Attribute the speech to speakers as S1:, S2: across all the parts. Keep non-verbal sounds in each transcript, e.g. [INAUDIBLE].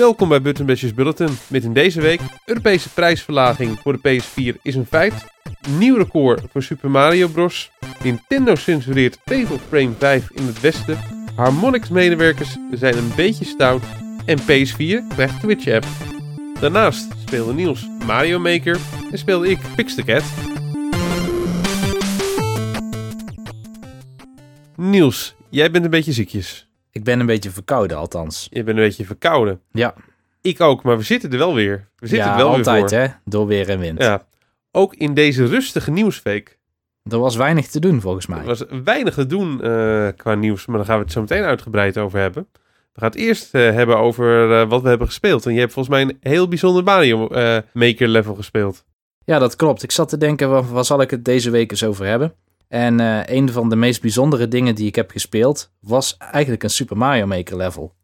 S1: Welkom bij Button Bashers Bulletin. Met in deze week Europese prijsverlaging voor de PS4 is een feit. Nieuw record voor Super Mario Bros. Nintendo censureert Fatal Frame 5 in het westen. Harmonix medewerkers zijn een beetje stout. En PS4 krijgt Twitch app. Daarnaast speelde Niels Mario Maker en speelde ik Pix the Cat. Niels, jij bent een beetje ziekjes.
S2: Ik ben een beetje verkouden, althans.
S1: Je bent een beetje verkouden.
S2: Ja,
S1: Ik ook, maar we zitten er wel weer. We zitten
S2: ja
S1: er wel
S2: altijd
S1: weer
S2: hè, door weer en wind.
S1: voor. Ja. Ook in deze rustige nieuwsweek
S2: Er was weinig te doen volgens mij.
S1: Er was weinig te doen eh, qua nieuws, maar daar gaan we het zo meteen uitgebreid over hebben. We gaan het eerst eh, hebben over eh, wat we hebben gespeeld. En je hebt volgens mij een heel bijzonder Mario Maker level gespeeld.
S2: Ja, dat klopt. Ik zat te denken, waar, waar zal ik het deze week eens over hebben? En eh, een van de meest bijzondere dingen die ik heb gespeeld, was eigenlijk een Super Mario Maker level.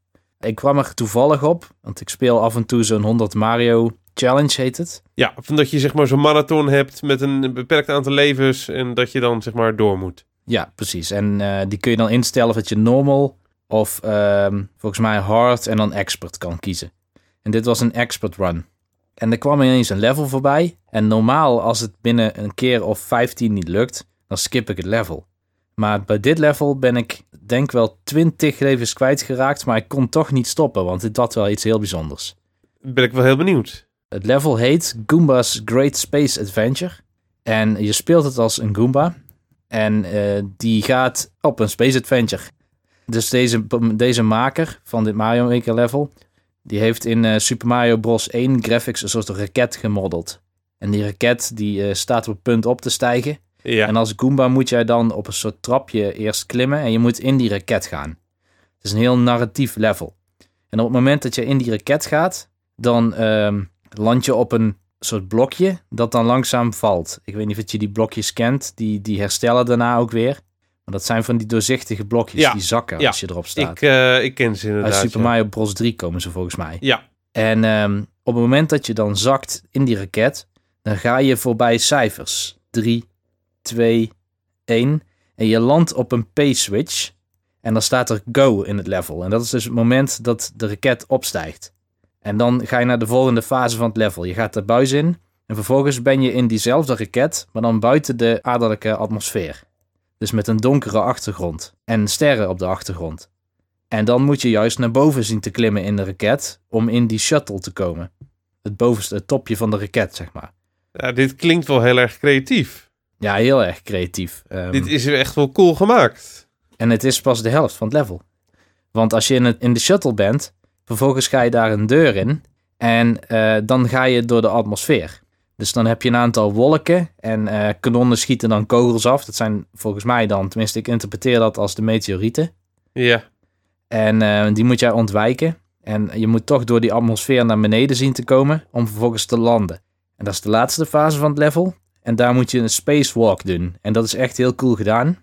S2: Ik kwam er toevallig op, want ik speel af en toe zo'n 100 Mario Challenge heet het.
S1: Ja, van dat je zeg maar zo'n marathon hebt met een beperkt aantal levens en dat je dan zeg maar door moet.
S2: Ja, precies. En eh, die kun je dan instellen of dat je normal of ehm, volgens mij hard en dan expert kan kiezen. En dit was een expert run. En er kwam ineens een level voorbij. En normaal als het binnen een keer of 15 niet lukt, dan skip ik het level. Maar bij dit level ben ik denk wel 20 levens kwijtgeraakt, maar ik kon toch niet stoppen, want dit had wel iets heel bijzonders.
S1: Ben ik wel heel benieuwd.
S2: Het level heet Goomba's Great Space Adventure. En je speelt het als een Goomba. En eh, die gaat op een Space Adventure. Dus deze, deze maker van dit Mario Maker level... die heeft in eh, Super Mario Bros. 1 graphics een soort raket gemodeld. En die raket die eh, staat op het punt op te stijgen.
S1: Ja,
S2: En als Goomba moet jij dan op een soort trapje eerst klimmen... en je moet in die raket gaan. Het is een heel narratief level. En op het moment dat je in die raket gaat... dan ehm, land je op een soort blokje dat dan langzaam valt. Ik weet niet of je die blokjes kent. Die, die herstellen daarna ook weer. Maar dat zijn van die doorzichtige blokjes
S1: Ja,
S2: die zakken
S1: ja.
S2: als je erop staat.
S1: ik, eh, ik ken ze
S2: Uit
S1: inderdaad.
S2: Super
S1: ja.
S2: Mario Bros. 3 komen ze volgens mij.
S1: Ja,
S2: En ehm, op het moment dat je dan zakt in die raket, dan ga je voorbij cijfers. 3, 2, 1. En je landt op een P-switch. En dan staat er go in het level. En dat is dus het moment dat de raket opstijgt. En dan ga je naar de volgende fase van het level. Je gaat de buis in. En vervolgens ben je in diezelfde raket, maar dan buiten de aardelijke atmosfeer. Dus met een donkere achtergrond. En sterren op de achtergrond. En dan moet je juist naar boven zien te klimmen in de raket om in die shuttle te komen. Het bovenste, het topje van de raket, zeg maar.
S1: ja, dit klinkt wel heel erg creatief.
S2: Ja, heel erg creatief. Ehm,
S1: Dit is echt wel cool gemaakt.
S2: En het is pas de helft van het level. Want als je in, het, in de shuttle bent, vervolgens ga je daar een deur in en eh, dan ga je door de atmosfeer. Dus dan heb je een aantal wolken en eh, kanonnen schieten dan kogels af. Dat zijn volgens mij dan, tenminste ik interpreteer dat als de meteorieten.
S1: Ja,
S2: En eh, die moet jij ontwijken. En je moet toch door die atmosfeer naar beneden zien te komen om vervolgens te landen. En dat is de laatste fase van het level. En daar moet je een spacewalk doen. En dat is echt heel cool gedaan.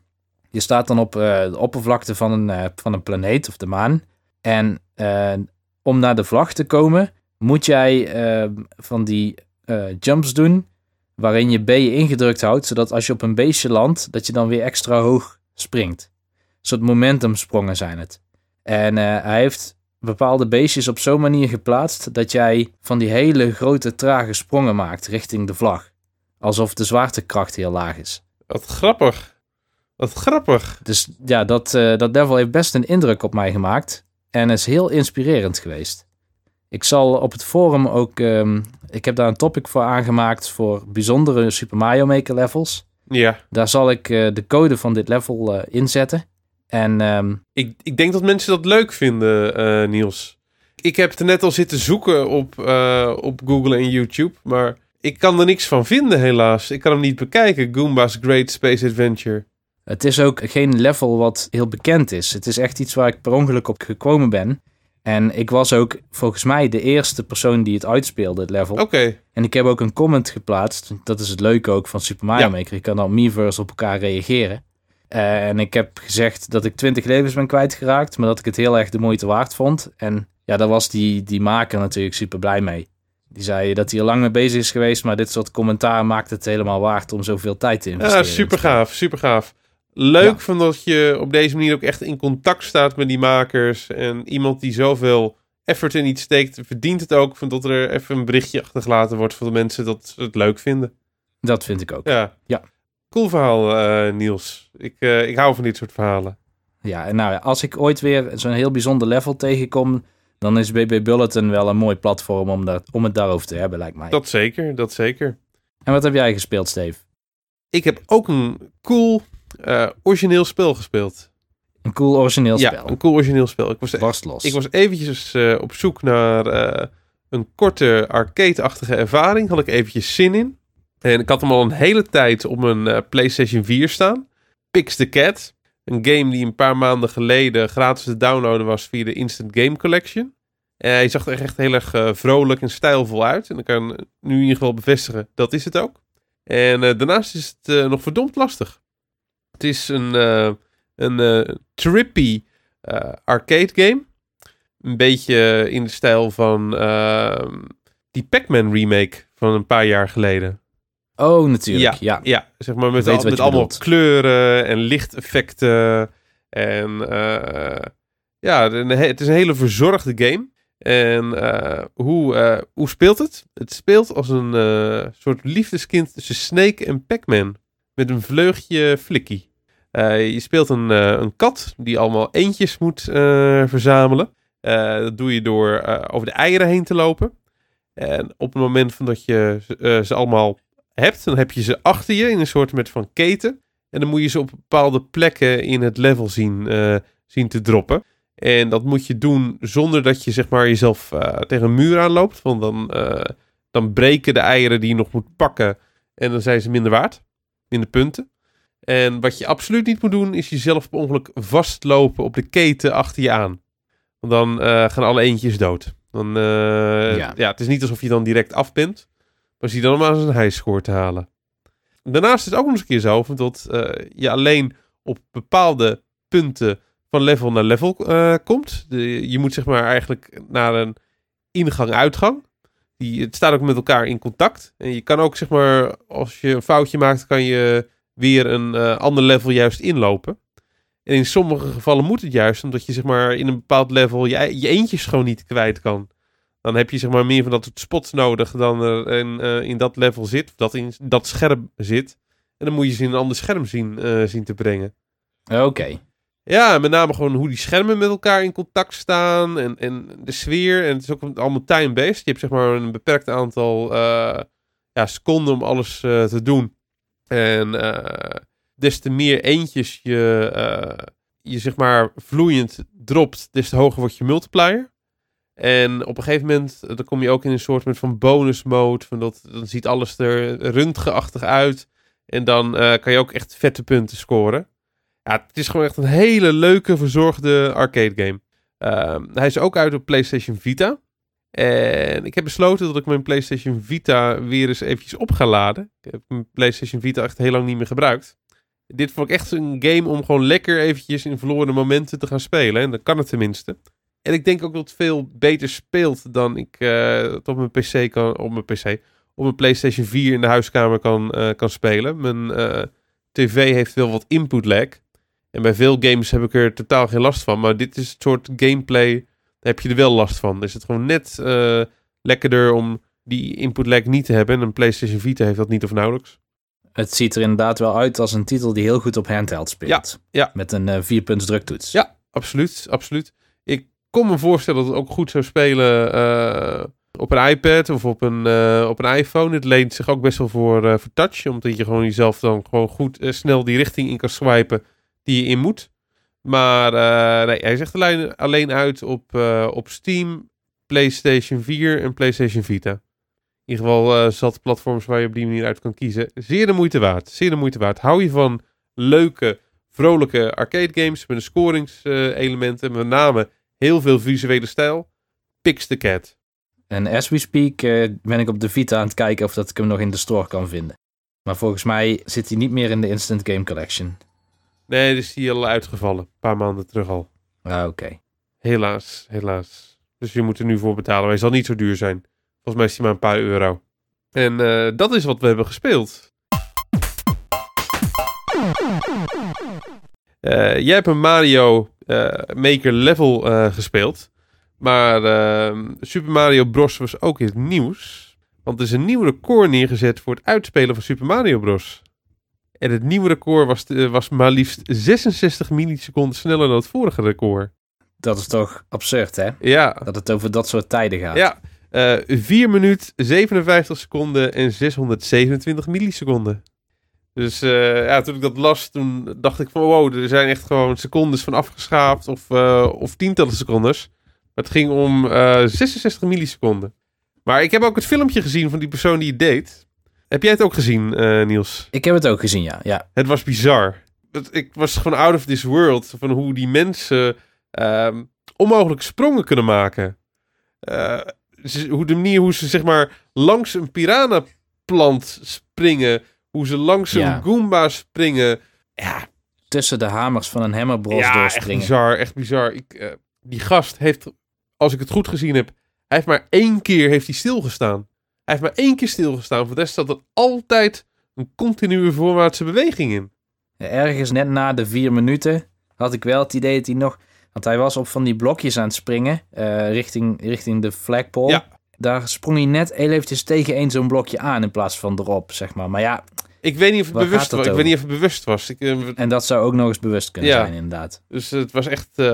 S2: Je staat dan op eh, de oppervlakte van een, eh, van een planeet of de maan. En eh, om naar de vlag te komen, moet jij van die jumps doen. Waarin je B ingedrukt houdt, zodat als je op een beestje landt, dat je dan weer extra hoog springt. Een soort momentumsprongen zijn het. En hij heeft bepaalde beestjes op zo'n manier geplaatst dat jij van die hele grote trage sprongen maakt richting de vlag. Alsof de zwaartekracht heel laag is.
S1: wat grappig. Wat grappig.
S2: Dus ja, dat, eh, dat level heeft best een indruk op mij gemaakt. En is heel inspirerend geweest. Ik zal op het forum ook... ehm, ik heb daar een topic voor aangemaakt voor bijzondere Super Mario Maker levels.
S1: Ja,
S2: Daar zal ik eh, de code van dit level eh, inzetten. En ehm,
S1: ik, ik denk dat mensen dat leuk vinden, Niels. Ik heb er net al zitten zoeken op, op Google en YouTube, maar ik kan er niks van vinden helaas. Ik kan hem niet bekijken, Goomba's Great Space Adventure.
S2: Het is ook geen level wat heel bekend is. Het is echt iets waar ik per ongeluk op gekomen ben. En ik was ook volgens mij de eerste persoon die het uitspeelde, het level.
S1: Oké,
S2: En ik heb ook een comment geplaatst. Dat is het leuke ook van Super Mario
S1: Ja.
S2: Maker. Je kan dan Miiverse op elkaar reageren. En ik heb gezegd dat ik 20 levens ben kwijtgeraakt. Maar dat ik het heel erg de moeite waard vond. En ja, daar was die, die maker natuurlijk super blij mee. Die zei dat hij er lang mee bezig is geweest. Maar dit soort commentaar maakt het helemaal waard om zoveel tijd te investeren.
S1: ja, super gaaf, super gaaf. Leuk
S2: Ja.
S1: van dat je op deze manier ook echt in contact staat met die makers. En iemand die zoveel effort in iets steekt, verdient het ook van dat er even een berichtje achtergelaten wordt voor de mensen dat ze het leuk vinden.
S2: Dat vind ik ook.
S1: Ja.
S2: Ja.
S1: Cool verhaal, eh, Niels. Ik, eh, ik hou van dit soort verhalen.
S2: Ja, en nou ja, als ik ooit weer zo'n heel bijzonder level tegenkom, dan is BB Bulletin wel een mooi platform om, dat, om het daarover te hebben, lijkt mij.
S1: Dat zeker, dat zeker.
S2: En wat heb jij gespeeld, Steve?
S1: Ik heb ook een cool eh, origineel spel gespeeld.
S2: Een cool origineel
S1: ja,
S2: spel.
S1: een cool origineel spel. Ik was,
S2: Barst los.
S1: ik was eventjes eh, op zoek naar eh, een korte arcade-achtige ervaring. Had ik eventjes zin in. En ik had hem al een hele tijd op mijn PlayStation 4 staan. Pix the Cat. Een game die een paar maanden geleden gratis te downloaden was via de Instant Game Collection. En hij zag er echt heel erg eh, vrolijk en stijlvol uit. En ik kan nu in ieder geval bevestigen, dat is het ook. En eh, daarnaast is het eh, nog verdomd lastig. Het is een, eh, een eh, trippy eh, arcade game. Een beetje in de stijl van ehm, die Pac-Man remake van een paar jaar geleden.
S2: Oh, natuurlijk. Ja.
S1: Ja, zeg maar met, al- met allemaal
S2: bedoelt.
S1: kleuren en lichteffecten. En eh, ja, het is een hele verzorgde game. En eh, hoe, eh, hoe speelt het? Het speelt als een soort liefdeskind tussen Snake en Pac-Man. Met een vleugje flikkie. Je speelt een, een kat die allemaal eentjes moet verzamelen. Dat doe je door over de eieren heen te lopen. En op het moment van dat je ze allemaal hebt, dan heb je ze achter je in een soort met van keten. En dan moet je ze op bepaalde plekken in het level zien, eh, zien te droppen. En dat moet je doen zonder dat je zeg maar jezelf eh, tegen een muur aanloopt. Want dan, eh, dan breken de eieren die je nog moet pakken. En dan zijn ze minder waard. Minder punten. En wat je absoluut niet moet doen, is jezelf per ongeluk vastlopen op de keten achter je aan. Want dan gaan alle eentjes dood. Dan,
S2: Ja.
S1: ja. het is niet alsof je dan direct af bent. Maar zie dan om aan zijn highscore te halen. Daarnaast is het ook nog eens een keer zo dat eh, je alleen op bepaalde punten van level naar level eh, komt. Je moet zeg maar eigenlijk naar een ingang-uitgang. Die, het staat ook met elkaar in contact. En je kan ook zeg maar, als je een foutje maakt, kan je weer een eh, ander level juist inlopen. En in sommige gevallen moet het juist, omdat je zeg maar in een bepaald level je, je eentjes gewoon niet kwijt kan. Dan heb je zeg maar meer van dat soort spots nodig dan er in, eh, in dat level zit, of dat in dat scherm zit. En dan moet je ze in een ander scherm zien, eh, zien te brengen.
S2: Oké.
S1: Ja, met name gewoon hoe die schermen met elkaar in contact staan en, en de sfeer. En het is ook allemaal time-based. Je hebt zeg maar een beperkt aantal eh, ja, seconden om alles te doen. En des te meer eentjes je, je zeg maar vloeiend dropt, des te hoger wordt je multiplier. En op een gegeven moment, eh, dan kom je ook in een soort van bonus mode. Van dat, dan ziet alles er röntgenachtig uit. En dan eh, kan je ook echt vette punten scoren. Ja, het is gewoon echt een hele leuke, verzorgde arcade game. Ehm, hij is ook uit op PlayStation Vita. En ik heb besloten dat ik mijn PlayStation Vita weer eens eventjes op ga laden. Ik heb mijn PlayStation Vita echt heel lang niet meer gebruikt. Dit vond ik echt een game om gewoon lekker eventjes in verloren momenten te gaan spelen. En dan kan het tenminste. En ik denk ook dat het veel beter speelt dan ik het op mijn PC kan, op mijn PC, op mijn PlayStation 4 in de huiskamer kan, eh, kan spelen. Mijn eh, tv heeft wel wat input lag. En bij veel games heb ik er totaal geen last van. Maar dit is het soort gameplay, daar heb je er wel last van. Dus het is gewoon net lekkerder om die input lag niet te hebben. En een PlayStation Vita heeft dat niet of nauwelijks.
S2: Het ziet er inderdaad wel uit als een titel die heel goed op handheld speelt.
S1: ja.
S2: Met een eh vierpunts druktoets.
S1: Ja, absoluut, absoluut. Kon me voorstellen dat het ook goed zou spelen eh, op een iPad of op een, eh, op een iPhone. Het leent zich ook best wel voor, eh, voor touch, omdat je gewoon jezelf dan gewoon goed snel die richting in kan swipen die je in moet. Maar nee, hij zegt alleen, alleen uit op, op Steam, PlayStation 4 en PlayStation Vita. In ieder geval zat platforms waar je op die manier uit kan kiezen. Zeer de moeite waard. Zeer de moeite waard. Hou je van leuke, vrolijke arcade games met een scoringselementen, met name heel veel visuele stijl. Pix the Cat.
S2: En as we speak eh, ben ik op de Vita aan het kijken of dat ik hem nog in de store kan vinden. Maar volgens mij zit hij niet meer in de Instant Game Collection.
S1: Nee, dus die al uitgevallen. Een paar maanden terug al.
S2: Ah, oké.
S1: Helaas, helaas. Dus je moet er nu voor betalen. Maar hij zal niet zo duur zijn. Volgens mij is hij maar een paar euro. En eh, dat is wat we hebben gespeeld. Eh, jij hebt een Mario Maker level eh, gespeeld. Maar ehm, Super Mario Bros. was ook in het nieuws. Want er is een nieuw record neergezet voor het uitspelen van Super Mario Bros. En het nieuwe record was, eh, was maar liefst 66 milliseconden sneller dan het vorige record.
S2: Dat is toch absurd, hè?
S1: Ja,
S2: Dat het over dat soort tijden gaat.
S1: ja. eh 4 minuut 57 seconden en 627 milliseconden. Dus eh, ja, toen ik dat las, toen dacht ik van wow, er zijn echt gewoon secondes van afgeschaapt of, eh, of tientallen secondes. Maar het ging om eh 66 milliseconden. Maar ik heb ook het filmpje gezien van die persoon die het deed. Heb jij het ook gezien, Niels?
S2: Ik heb het ook gezien, ja. ja.
S1: Het was bizar. Het, ik was gewoon out of this world. Van hoe die mensen ehm, onmogelijk sprongen kunnen maken. Hoe de manier hoe ze zeg maar langs een piranha-plant springen. Hoe ze langs een
S2: Ja.
S1: Goomba springen. Ja,
S2: Tussen de hamers van een Hammer Bros
S1: ja echt
S2: doorspringen.
S1: bizar. Echt bizar. Ik, eh, die gast heeft, als ik het goed gezien heb, hij heeft maar één keer heeft hij stilgestaan. Hij heeft maar één keer stilgestaan. Voor de rest zat er altijd een continue voorwaartse beweging in.
S2: Ergens net na de vier minuten had ik wel het idee dat hij nog... Want hij was op van die blokjes aan het springen eh, richting, richting de flagpole.
S1: Ja.
S2: Daar sprong hij net heel eventjes tegen één zo'n blokje aan in plaats van erop, zeg maar. Maar ja,
S1: Ik weet niet of het
S2: Waar
S1: bewust was. Ik weet niet of het bewust was. Ik, eh,
S2: en dat zou ook nog eens bewust kunnen
S1: Ja.
S2: zijn, inderdaad.
S1: dus het was echt eh,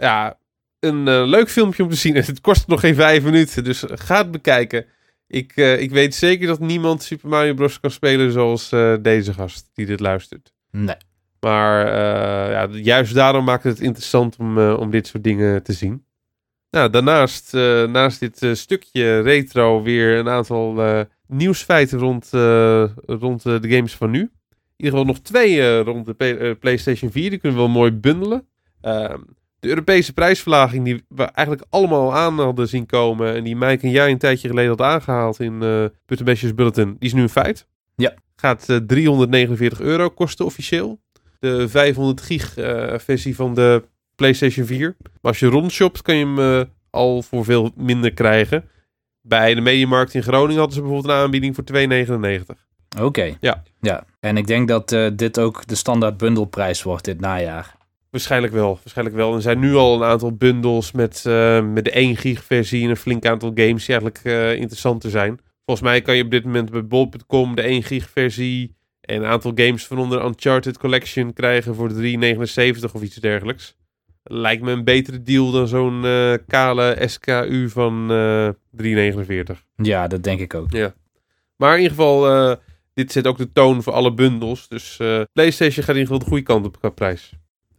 S1: ja, een eh, leuk filmpje om te zien. [LAUGHS] Het kost nog geen vijf minuten, dus ga het bekijken. Ik, eh, ik weet zeker dat niemand Super Mario Bros. kan spelen zoals eh, deze gast die dit luistert.
S2: Nee.
S1: Maar eh, ja, juist daarom maakt het interessant om, eh, om dit soort dingen te zien. Nou, daarnaast, eh, naast dit eh, stukje retro, weer een aantal eh, nieuwsfeiten rond, eh, rond eh, de games van nu. In ieder geval nog twee eh, rond de PlayStation 4. Die kunnen we wel mooi bundelen. Ehm, de Europese prijsverlaging die we eigenlijk allemaal aan hadden zien komen. En die Mike en jij een tijdje geleden had aangehaald in Puttenbestjes Bulletin. Die is nu een feit.
S2: Ja.
S1: Gaat eh, 349 euro kosten officieel. De 500 gig versie van de PlayStation 4. Maar als je rondshopt kan je hem al voor veel minder krijgen. Bij de Mediamarkt in Groningen hadden ze bijvoorbeeld een aanbieding voor 2,99.
S2: Oké.
S1: Ja.
S2: ja. En ik denk dat eh, dit ook de standaard bundelprijs wordt dit najaar.
S1: Waarschijnlijk wel, waarschijnlijk wel. Er zijn nu al een aantal bundles met, eh, met de 1 gig versie en een flink aantal games die eigenlijk eh, interessant te zijn. Volgens mij kan je op dit moment bij bol.com de 1 gig versie en een aantal games van onder Uncharted Collection krijgen voor 3,79 of iets dergelijks. Lijkt me een betere deal dan zo'n eh, kale SKU van eh 3,49.
S2: Ja, dat denk ik ook.
S1: Maar in ieder geval, eh, dit zet ook de toon voor alle bundels. Dus eh, PlayStation gaat in ieder geval de goede kant op qua prijs.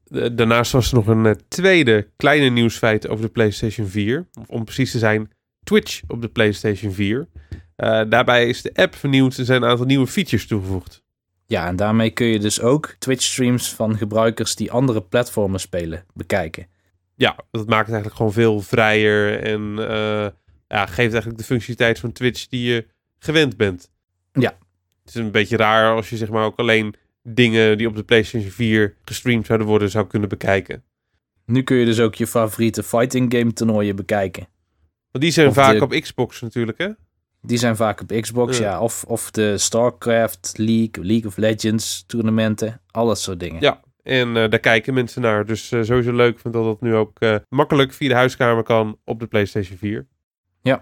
S1: Eh, daarnaast was er nog een eh, tweede kleine nieuwsfeit over de PlayStation 4. Of om precies te zijn, Twitch op de PlayStation 4. Eh, daarbij is de app vernieuwd en zijn een aantal nieuwe features toegevoegd.
S2: Ja, en daarmee kun je dus ook Twitch-streams van gebruikers die andere platformen spelen bekijken.
S1: Ja, dat maakt het eigenlijk gewoon veel vrijer en eh, ja, geeft eigenlijk de functionaliteit van Twitch die je gewend bent.
S2: Ja.
S1: Het is een beetje raar als je zeg maar ook alleen dingen die op de PlayStation 4 gestreamd zouden worden zou kunnen bekijken.
S2: Nu kun je dus ook je favoriete fighting game toernooien bekijken.
S1: Want die zijn
S2: Of
S1: vaak
S2: de-
S1: op Xbox natuurlijk hè?
S2: Die zijn vaak op Xbox,
S1: Ja.
S2: ja. Of, of de StarCraft League, League of Legends toernooien, al dat soort dingen.
S1: Ja. En eh, daar kijken mensen naar. Dus eh, sowieso leuk vind dat dat nu ook eh, makkelijk via de huiskamer kan op de PlayStation 4.
S2: Ja.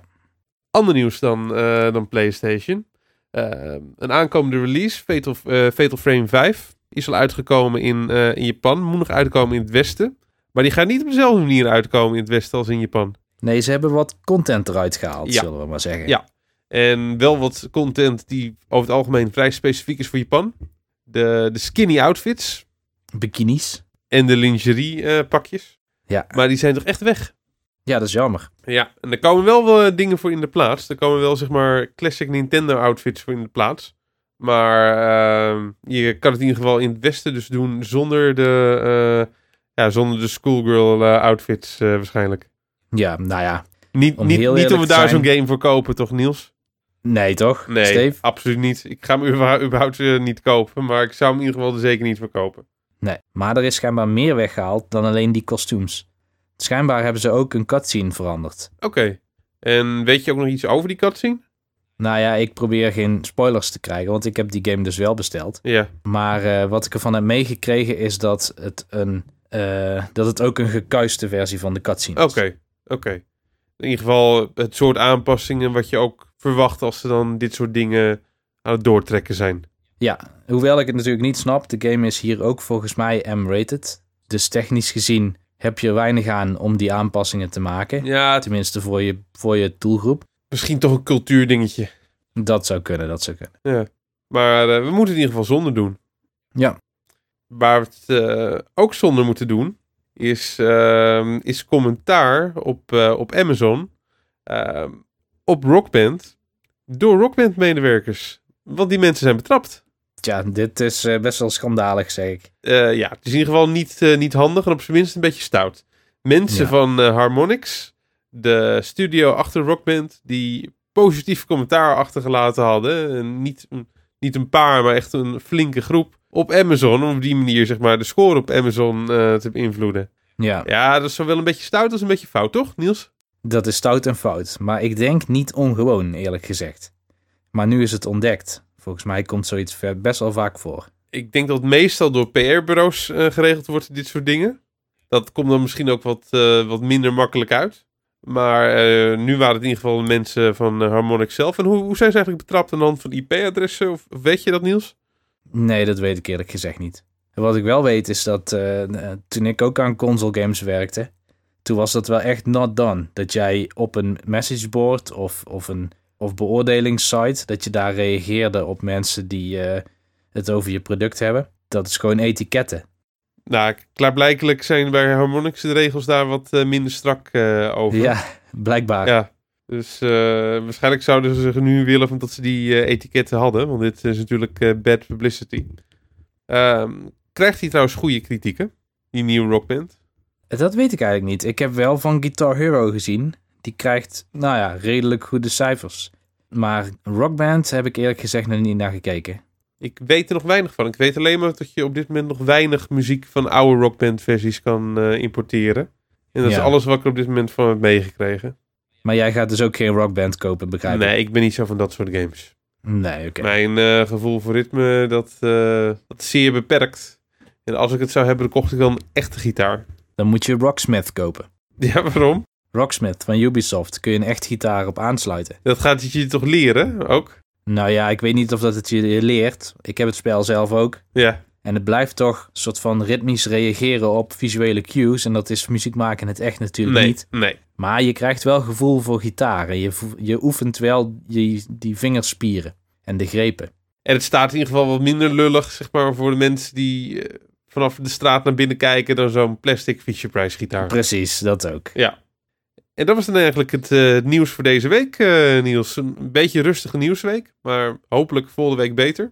S1: Ander nieuws dan, dan PlayStation. Een aankomende release, Fatal, Fatal Frame 5, is al uitgekomen in, in Japan. Moet nog uitkomen in het westen. Maar die gaat niet op dezelfde manier uitkomen in het westen als in Japan.
S2: Nee, ze hebben wat content eruit gehaald,
S1: Ja.
S2: zullen we maar zeggen.
S1: Ja. En wel wat content die over het algemeen vrij specifiek is voor Japan. De, de skinny outfits
S2: Bikinis.
S1: en de lingerie eh, pakjes.
S2: Ja.
S1: Maar die zijn toch echt weg?
S2: ja, dat is jammer.
S1: Ja, en er komen wel wel dingen voor in de plaats. Er komen wel zeg maar classic Nintendo outfits voor in de plaats. Maar ehm, je kan het in ieder geval in het westen dus doen zonder de, eh, ja, zonder de schoolgirl eh, outfits eh, waarschijnlijk.
S2: Ja, nou ja.
S1: Niet,
S2: Om
S1: niet, niet of we daar zo'n game voor kopen, toch Niels?
S2: Nee, toch?
S1: Nee,
S2: Steve?
S1: absoluut niet. Ik ga hem überhaupt, überhaupt niet kopen, maar ik zou hem in ieder geval er zeker niet voor kopen.
S2: Nee. Maar er is schijnbaar meer weggehaald dan alleen die kostuums. Schijnbaar hebben ze ook een cutscene veranderd.
S1: Oké. En weet je ook nog iets over die cutscene?
S2: Nou ja, ik probeer geen spoilers te krijgen, want ik heb die game dus wel besteld.
S1: Ja.
S2: Maar eh, wat ik ervan heb meegekregen is dat het, een, eh, dat het ook een gekuiste versie van de cutscene is.
S1: Oké. Oké. In ieder geval het soort aanpassingen wat je ook verwacht als ze dan dit soort dingen aan het doortrekken zijn.
S2: Ja, hoewel ik het natuurlijk niet snap, de game is hier ook volgens mij M-rated. Dus technisch gezien heb je er weinig aan om die aanpassingen te maken.
S1: Ja,
S2: Tenminste voor je, voor je doelgroep.
S1: misschien toch een cultuurdingetje.
S2: Dat zou kunnen, dat zou kunnen.
S1: Ja. Maar eh, we moeten in ieder geval zonder doen.
S2: Ja,
S1: Waar we het eh, ook zonder moeten doen, is, ehm, is commentaar op, eh, op Amazon ehm, op Rockband door Rockband-medewerkers. Want die mensen zijn betrapt.
S2: tja, dit is eh, best wel schandalig, zeg ik.
S1: Eh, ja, het is in ieder geval niet, eh, niet handig en op zijn minst een beetje stout. Mensen
S2: Ja.
S1: van Harmonix, de studio achter Rockband, die positief commentaar achtergelaten hadden. En niet, een- niet een paar, maar echt een flinke groep. Op Amazon, om op die manier zeg maar de score op Amazon te beïnvloeden.
S2: Ja,
S1: Ja, dat is zowel een beetje stout als een beetje fout, toch, Niels?
S2: Dat is stout en fout. Maar ik denk niet ongewoon, eerlijk gezegd. Maar nu is het ontdekt. Volgens mij komt zoiets best wel vaak voor.
S1: Ik denk dat het meestal door PR-bureaus eh, geregeld wordt, dit soort dingen. Dat komt dan misschien ook wat, eh, wat minder makkelijk uit. Maar eh, nu waren het in ieder geval de mensen van Harmonix zelf. En hoe, hoe zijn ze eigenlijk betrapt aan de hand van IP-adressen? Of, weet je dat, Niels?
S2: Nee, dat weet ik eerlijk gezegd niet. Wat ik wel weet is dat toen ik ook aan console games werkte, toen was dat wel echt not done. Dat jij op een messageboard of, of een of beoordelingssite, dat je daar reageerde op mensen die eh, het over je product hebben. Dat is gewoon etiketten.
S1: Nou, klaarblijkelijk zijn bij Harmonix de regels daar wat eh, minder strak eh, over.
S2: Ja, blijkbaar.
S1: Ja, dus waarschijnlijk zouden ze nu willen van dat ze die etiketten hadden. Want dit is natuurlijk bad publicity. Ehm, krijgt hij trouwens goede kritieken, die nieuwe rockband?
S2: Dat weet ik eigenlijk niet. Ik heb wel van Guitar Hero gezien. Die krijgt, nou ja, redelijk goede cijfers. Maar Rockband heb ik eerlijk gezegd nog niet naar gekeken.
S1: Ik weet er nog weinig van. Ik weet alleen maar dat je op dit moment nog weinig muziek van oude rockband versies kan eh, importeren. En dat is alles wat ik er op dit moment van heb meegekregen.
S2: Maar jij gaat dus ook geen Rockband kopen, begrijp ik?
S1: Nee, ik ben niet zo van dat soort games.
S2: Nee, oké.
S1: Mijn eh, gevoel voor ritme, dat, eh, dat is zeer beperkt. En als ik het zou hebben, dan kocht ik dan een echte gitaar.
S2: Dan moet je Rocksmith kopen.
S1: Ja, waarom?
S2: Rocksmith van Ubisoft kun je een echt gitaar op aansluiten.
S1: Dat gaat het je toch leren, ook?
S2: Nou ja, ik weet niet of dat het je leert. Ik heb het spel zelf ook.
S1: Ja,
S2: En het blijft toch een soort van ritmisch reageren op visuele cues. En dat is muziek maken in het echt natuurlijk
S1: nee,
S2: niet.
S1: nee.
S2: Maar je krijgt wel gevoel voor gitaren. Je, je oefent wel die, die vingerspieren en de grepen.
S1: En het staat in ieder geval wat minder lullig, zeg maar, voor de mensen die eh, vanaf de straat naar binnen kijken dan zo'n plastic Fisher Price gitaar.
S2: Precies, dat ook.
S1: Ja. En dat was dan eigenlijk het eh, nieuws voor deze week, eh, Niels. Een beetje rustige nieuwsweek, maar hopelijk volgende week beter.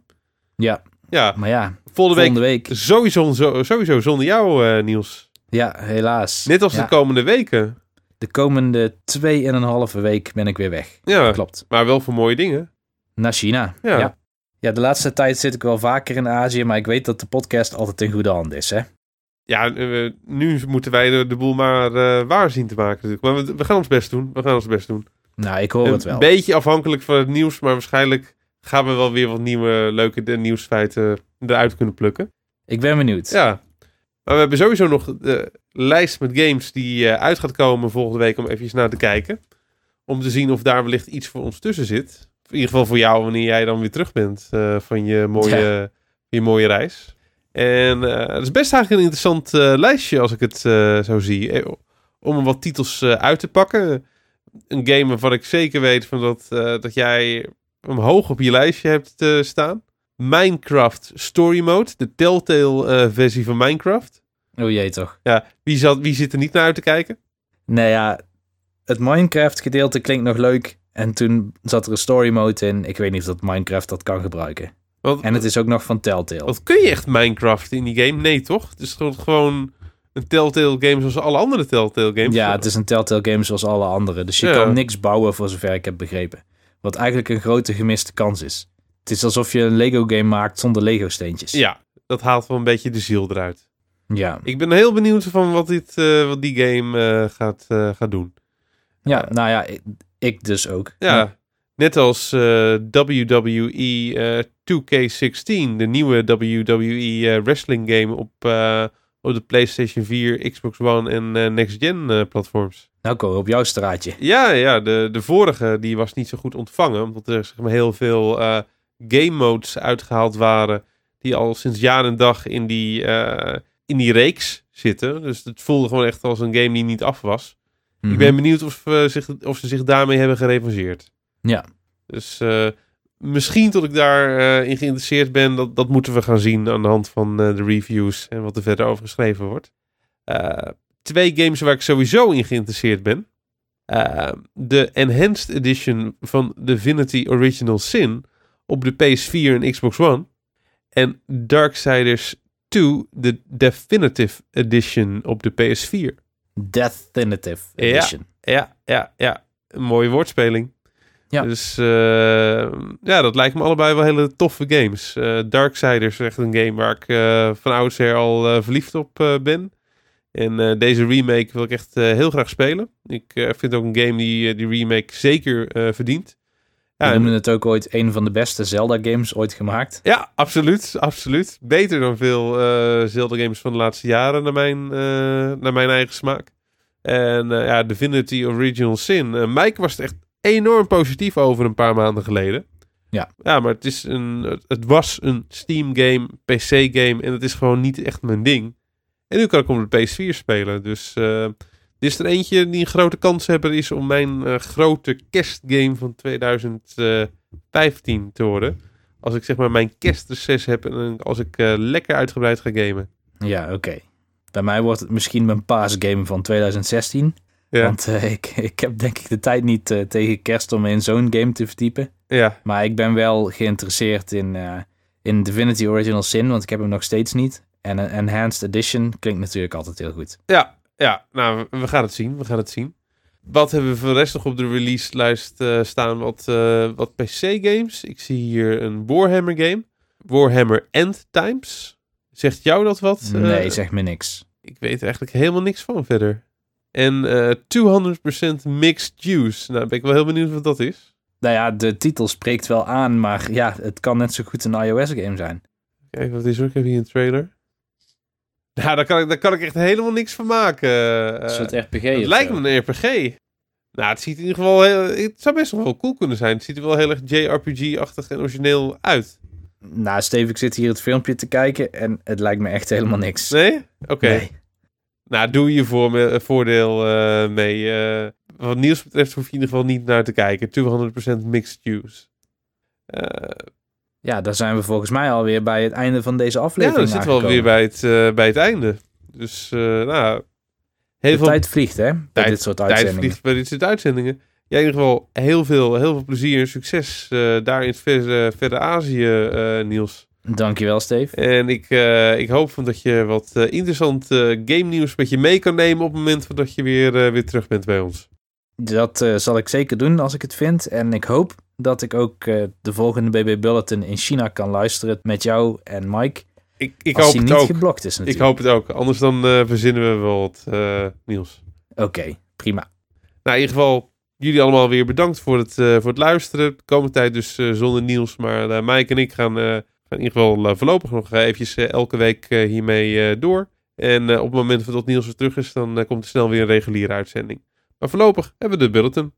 S2: Ja,
S1: Ja,
S2: maar ja,
S1: volgende week
S2: volgende week.
S1: sowieso, sowieso zonder jou, eh, Niels.
S2: Ja, helaas.
S1: Net als
S2: Ja,
S1: de komende weken.
S2: de komende twee en een halve week ben ik weer weg.
S1: Ja,
S2: Klopt.
S1: maar wel voor mooie dingen.
S2: Naar China.
S1: Ja.
S2: Ja. Ja. de laatste tijd zit ik wel vaker in Azië, maar ik weet dat de podcast altijd in goede hand is, hè?
S1: Ja, eh, nu moeten wij de, de boel maar eh, waar zien te maken. natuurlijk. Maar we, we gaan ons best doen. We gaan ons best doen.
S2: Nou, ik hoor het
S1: Een
S2: wel.
S1: beetje afhankelijk van het nieuws, maar waarschijnlijk gaan we wel weer wat nieuwe leuke nieuwsfeiten eruit kunnen plukken.
S2: Ik ben benieuwd.
S1: Ja. Maar we hebben sowieso nog de lijst met games die eh, uit gaat komen volgende week om even naar te kijken. Om te zien of daar wellicht iets voor ons tussen zit. In ieder geval voor jou wanneer jij dan weer terug bent eh, van je mooie, je mooie reis. En eh, het is best eigenlijk een interessant eh, lijstje als ik het zo zie. Om wat titels uit te pakken. Een game waarvan ik zeker weet van dat, dat jij hem hoog op je lijstje hebt staan. Minecraft Story Mode, de Telltale versie van Minecraft.
S2: O jee, toch.
S1: Ja, wie, zat, wie zit er niet naar uit te kijken?
S2: Nou ja, het Minecraft gedeelte klinkt nog leuk. En toen zat er een story mode in. Ik weet niet of dat Minecraft dat kan gebruiken.
S1: Want,
S2: En het is ook nog van Telltale.
S1: wat kun je echt Minecraft in die game? Nee, toch? Het is gewoon- een Telltale game zoals alle andere Telltale games.
S2: Ja, het is een Telltale game zoals alle andere. Dus je
S1: Ja.
S2: kan niks bouwen voor zover ik heb begrepen. Wat eigenlijk een grote gemiste kans is. Het is alsof je een Lego game maakt zonder Lego steentjes.
S1: Ja, dat haalt wel een beetje de ziel eruit.
S2: Ja,
S1: Ik ben heel benieuwd van wat, dit, eh, wat die game eh, gaat, eh, gaat doen.
S2: ja nou ja, ik, dus ook.
S1: Ja, net als eh, WWE eh, 2K16, de nieuwe WWE eh, wrestling game op, eh, op de PlayStation 4, Xbox One en eh, Next Gen eh, platforms.
S2: Nou, komen we op jouw straatje.
S1: Ja, ja de, de vorige die was niet zo goed ontvangen, omdat er zeg maar, heel veel eh, game modes uitgehaald waren die al sinds jaar en dag in die, eh, in die reeks zitten. Dus het voelde gewoon echt als een game die niet af was. Ik
S2: Mhm.
S1: ben benieuwd of, eh, zich, of ze zich daarmee hebben gerevancheerd.
S2: Ja.
S1: Dus eh, misschien tot ik daarin in geïnteresseerd ben, dat, dat moeten we gaan zien aan de hand van eh, de reviews en wat er verder over geschreven wordt. Eh, twee games waar ik sowieso in geïnteresseerd ben. Eh, de Enhanced Edition van Divinity Original Sin op de PS4 en Xbox One. En Darksiders 2, de Definitive Edition op de PS4.
S2: Definitive. Edition.
S1: Ja, ja, ja. Een mooie woordspeling.
S2: Ja.
S1: Dus eh, ja, dat lijkt me allebei wel hele toffe games. Eh Darksiders is echt een game waar ik eh, van oudsher al verliefd op ben. En deze remake wil ik echt heel graag spelen. Ik vind ook een game die die remake zeker verdient.
S2: We
S1: Ja, en-
S2: noemen het ook ooit een van de beste Zelda-games ooit gemaakt.
S1: ja, absoluut, absoluut. Beter dan veel eh Zelda games van de laatste jaren naar mijn, eh, naar mijn eigen smaak. En eh, ja, Divinity Original Sin. Mike was het echt enorm positief over een paar maanden geleden.
S2: Ja.
S1: Ja, maar het, is een, het, was een Steam game, PC game en het is gewoon niet echt mijn ding. En nu kan ik op de PS4 spelen. Dus is er eentje die een grote kans hebben is om mijn eh, grote kerstgame van 2015 te worden. Als ik zeg maar mijn kerstreces heb en als ik eh, lekker uitgebreid ga gamen.
S2: Ja, oké. Bij mij wordt het misschien mijn paasgame van 2016.
S1: Ja,
S2: Want eh, [LAUGHS] ik, ik heb denk ik de tijd niet eh, tegen kerst om in zo'n game te verdiepen.
S1: ja,
S2: Maar ik ben wel geïnteresseerd in, eh, in Divinity Original Sin, want ik heb hem nog steeds niet. En een Enhanced Edition klinkt natuurlijk altijd heel goed.
S1: ja, ja. Nou, we gaan het zien. We gaan het zien. Wat hebben we voor de rest nog op de release-lijst eh, staan? Wat, eh, wat PC-games. Ik zie hier een Warhammer game. Warhammer End Times. Zegt jou dat wat?
S2: Nee,
S1: Eh,
S2: zeg me niks.
S1: Ik weet er eigenlijk helemaal niks van verder. En eh 200% mixed juice. Nou, ben ik wel heel benieuwd wat dat is.
S2: Nou ja, de titel spreekt wel aan, maar ja, het kan net zo goed een iOS-game zijn.
S1: Kijk, wat is er? Ik heb hier een trailer. Nou, daar kan ik, daar kan ik echt helemaal niks van maken.
S2: Een
S1: Eh,
S2: soort RPG
S1: het lijkt
S2: zo.
S1: me een RPG. Nou, het ziet in ieder geval heel, Het zou best nog wel cool kunnen zijn. Het ziet er wel heel erg JRPG-achtig en origineel uit.
S2: Nou, Steve, ik zit hier het filmpje te kijken en het lijkt me echt helemaal niks.
S1: Nee? Oké.
S2: Nee.
S1: Nou, doe je voor me, eh, voordeel eh, mee. eh, wat nieuws betreft hoef je in ieder geval niet naar te kijken. 200% mixed juice. Eh,
S2: Ja, daar zijn we volgens mij alweer bij het einde van deze
S1: ja,
S2: aflevering
S1: dan zitten we alweer bij het, eh, bij het einde. Dus, eh, nou... Heel veel
S2: tijd vliegt, hè? Bij
S1: Tijd-
S2: dit soort
S1: tijd
S2: uitzendingen.
S1: vliegt bij dit soort uitzendingen. Ja, in ieder geval heel veel, heel veel plezier en succes eh, daar in het verre, verre Azië, Niels.
S2: Dankjewel, Steve.
S1: En ik, ik hoop dat je wat eh, interessant eh, game nieuws met je mee kan nemen op het moment dat je weer, weer terug bent bij ons.
S2: Dat zal ik zeker doen als ik het vind. En ik hoop dat ik ook eh, de volgende BB Bulletin in China kan luisteren met jou en Mike.
S1: Ik, ik
S2: als
S1: hoop
S2: hij
S1: het
S2: niet
S1: ook.
S2: geblokt is
S1: Ik
S2: natuurlijk.
S1: hoop het ook. Anders dan eh, verzinnen we wel wat, eh, Niels.
S2: Oké, prima.
S1: Nou, in ieder geval, jullie allemaal weer bedankt voor het, voor het luisteren. De komende tijd dus zonder Niels, maar Mike en ik gaan, gaan in ieder geval voorlopig nog eventjes elke week hiermee door. En op het moment dat Niels weer terug is, dan komt er snel weer een reguliere uitzending. Maar voorlopig hebben we de bulletin.